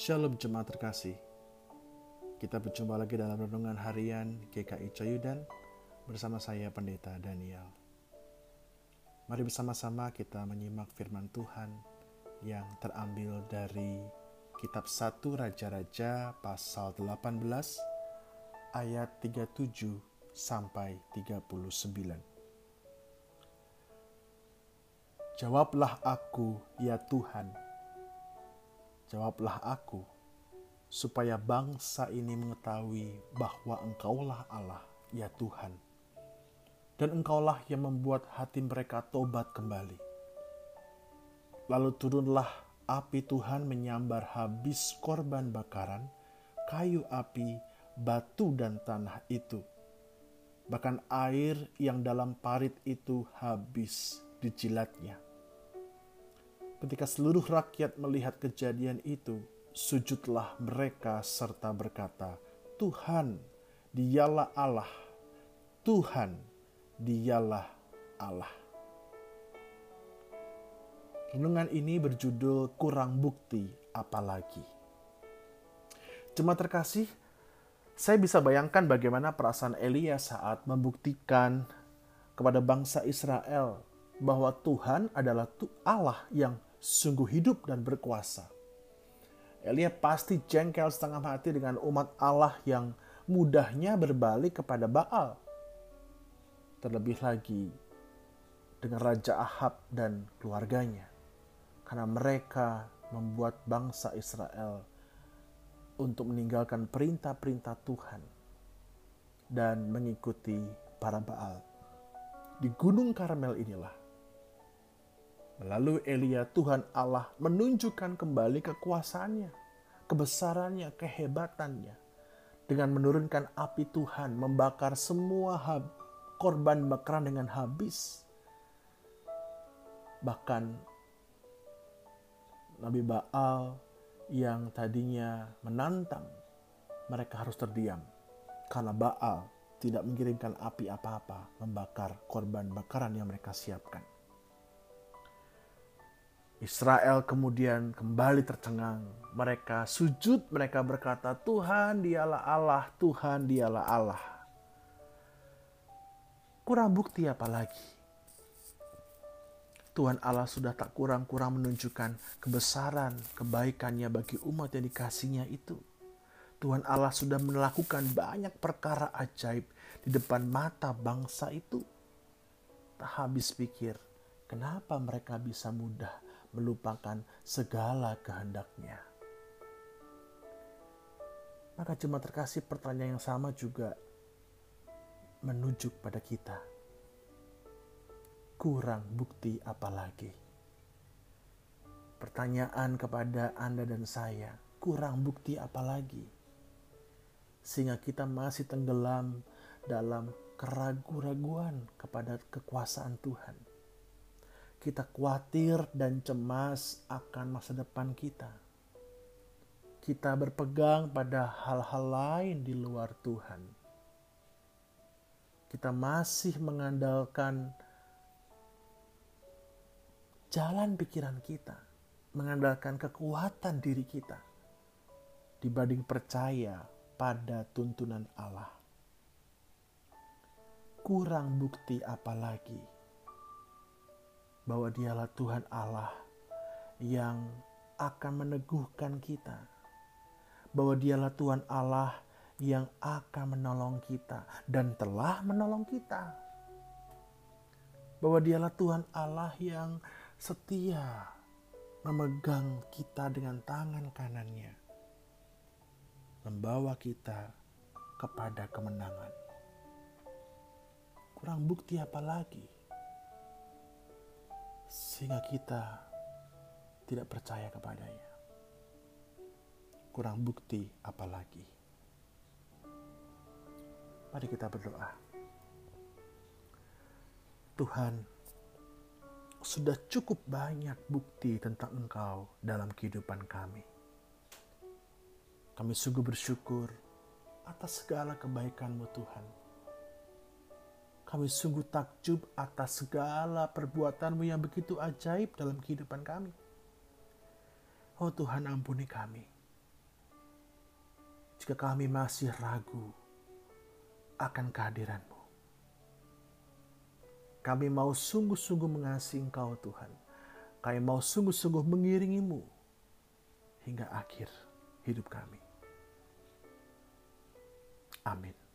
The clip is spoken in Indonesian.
Shalom jemaat terkasih. Kita berjumpa lagi dalam renungan harian GKI Coyudan bersama saya Pendeta Daniel. Mari bersama-sama kita menyimak firman Tuhan yang terambil dari kitab 1 Raja-Raja pasal 18 ayat 37 sampai 39. Jawablah aku, ya Tuhan, Jawablah aku, supaya bangsa ini mengetahui bahwa Engkaulah Allah, ya Tuhan, dan Engkaulah yang membuat hati mereka tobat kembali. Lalu turunlah api Tuhan menyambar habis korban bakaran, kayu api, batu, dan tanah itu. Bahkan air yang dalam parit itu habis dijilatnya Ketika seluruh rakyat melihat kejadian itu, sujudlah mereka serta berkata, "Tuhan, Dialah Allah. Tuhan, Dialah Allah." Renungan ini berjudul "Kurang Bukti Apalagi". Jemaat terkasih, saya bisa bayangkan bagaimana perasaan Elia saat membuktikan kepada bangsa Israel bahwa Tuhan adalah Allah yang sungguh hidup dan berkuasa. Elia pasti jengkel setengah mati dengan umat Allah yang mudahnya berbalik kepada Baal. Terlebih lagi dengan Raja Ahab dan keluarganya. Karena mereka membuat bangsa Israel untuk meninggalkan perintah-perintah Tuhan dan mengikuti para Baal. Di Gunung Karmel inilah Lalu Elia Tuhan Allah menunjukkan kembali kekuasaannya, kebesarannya, kehebatannya. Dengan menurunkan api Tuhan membakar semua hab, korban bakaran dengan habis. Bahkan Nabi Baal yang tadinya menantang mereka harus terdiam karena Baal tidak mengirimkan api apa-apa membakar korban bakaran yang mereka siapkan. Israel kemudian kembali tercengang. Mereka sujud, mereka berkata, "Tuhan, Dialah Allah, Tuhan, Dialah Allah." Kurang bukti apa lagi? Tuhan Allah sudah tak kurang-kurang menunjukkan kebesaran, kebaikannya bagi umat yang dikasihnya itu. Tuhan Allah sudah melakukan banyak perkara ajaib di depan mata bangsa itu. Tak habis pikir, kenapa mereka bisa mudah melupakan segala kehendaknya. Maka cuma terkasih pertanyaan yang sama juga menunjuk pada kita. Kurang bukti apa lagi? Pertanyaan kepada Anda dan saya, kurang bukti apa lagi? Sehingga kita masih tenggelam dalam keraguan-raguan kepada kekuasaan Tuhan kita khawatir dan cemas akan masa depan kita. Kita berpegang pada hal-hal lain di luar Tuhan. Kita masih mengandalkan jalan pikiran kita, mengandalkan kekuatan diri kita dibanding percaya pada tuntunan Allah. Kurang bukti apa lagi? Bahwa dialah Tuhan Allah yang akan meneguhkan kita. Bahwa dialah Tuhan Allah yang akan menolong kita dan telah menolong kita. Bahwa dialah Tuhan Allah yang setia memegang kita dengan tangan kanannya. Membawa kita kepada kemenangan. Kurang bukti apa lagi? Sehingga kita tidak percaya kepadanya. Kurang bukti apalagi. Mari kita berdoa. Tuhan, sudah cukup banyak bukti tentang Engkau dalam kehidupan kami. Kami sungguh bersyukur atas segala kebaikan-Mu Tuhan kami sungguh takjub atas segala perbuatanmu yang begitu ajaib dalam kehidupan kami. Oh Tuhan ampuni kami. jika kami masih ragu akan kehadiran-Mu. Kami mau sungguh-sungguh mengasihi Engkau Tuhan. Kami mau sungguh-sungguh mengiringimu hingga akhir hidup kami. Amin.